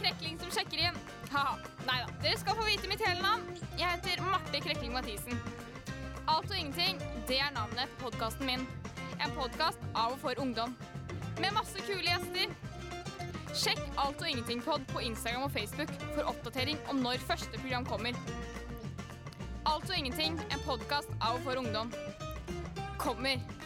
Krekling som sjekker inn. Haha. Nei da. Dere skal få vite mitt hele navn. Jeg heter Marte Krekling Mathisen. Alt og ingenting, det er navnet på podkasten min. En podkast av og for ungdom. Med masse kule gjester. Sjekk Alt og ingenting-pod på Instagram og Facebook for oppdatering om når første program kommer. Alt og ingenting, en podkast av og for ungdom. Kommer.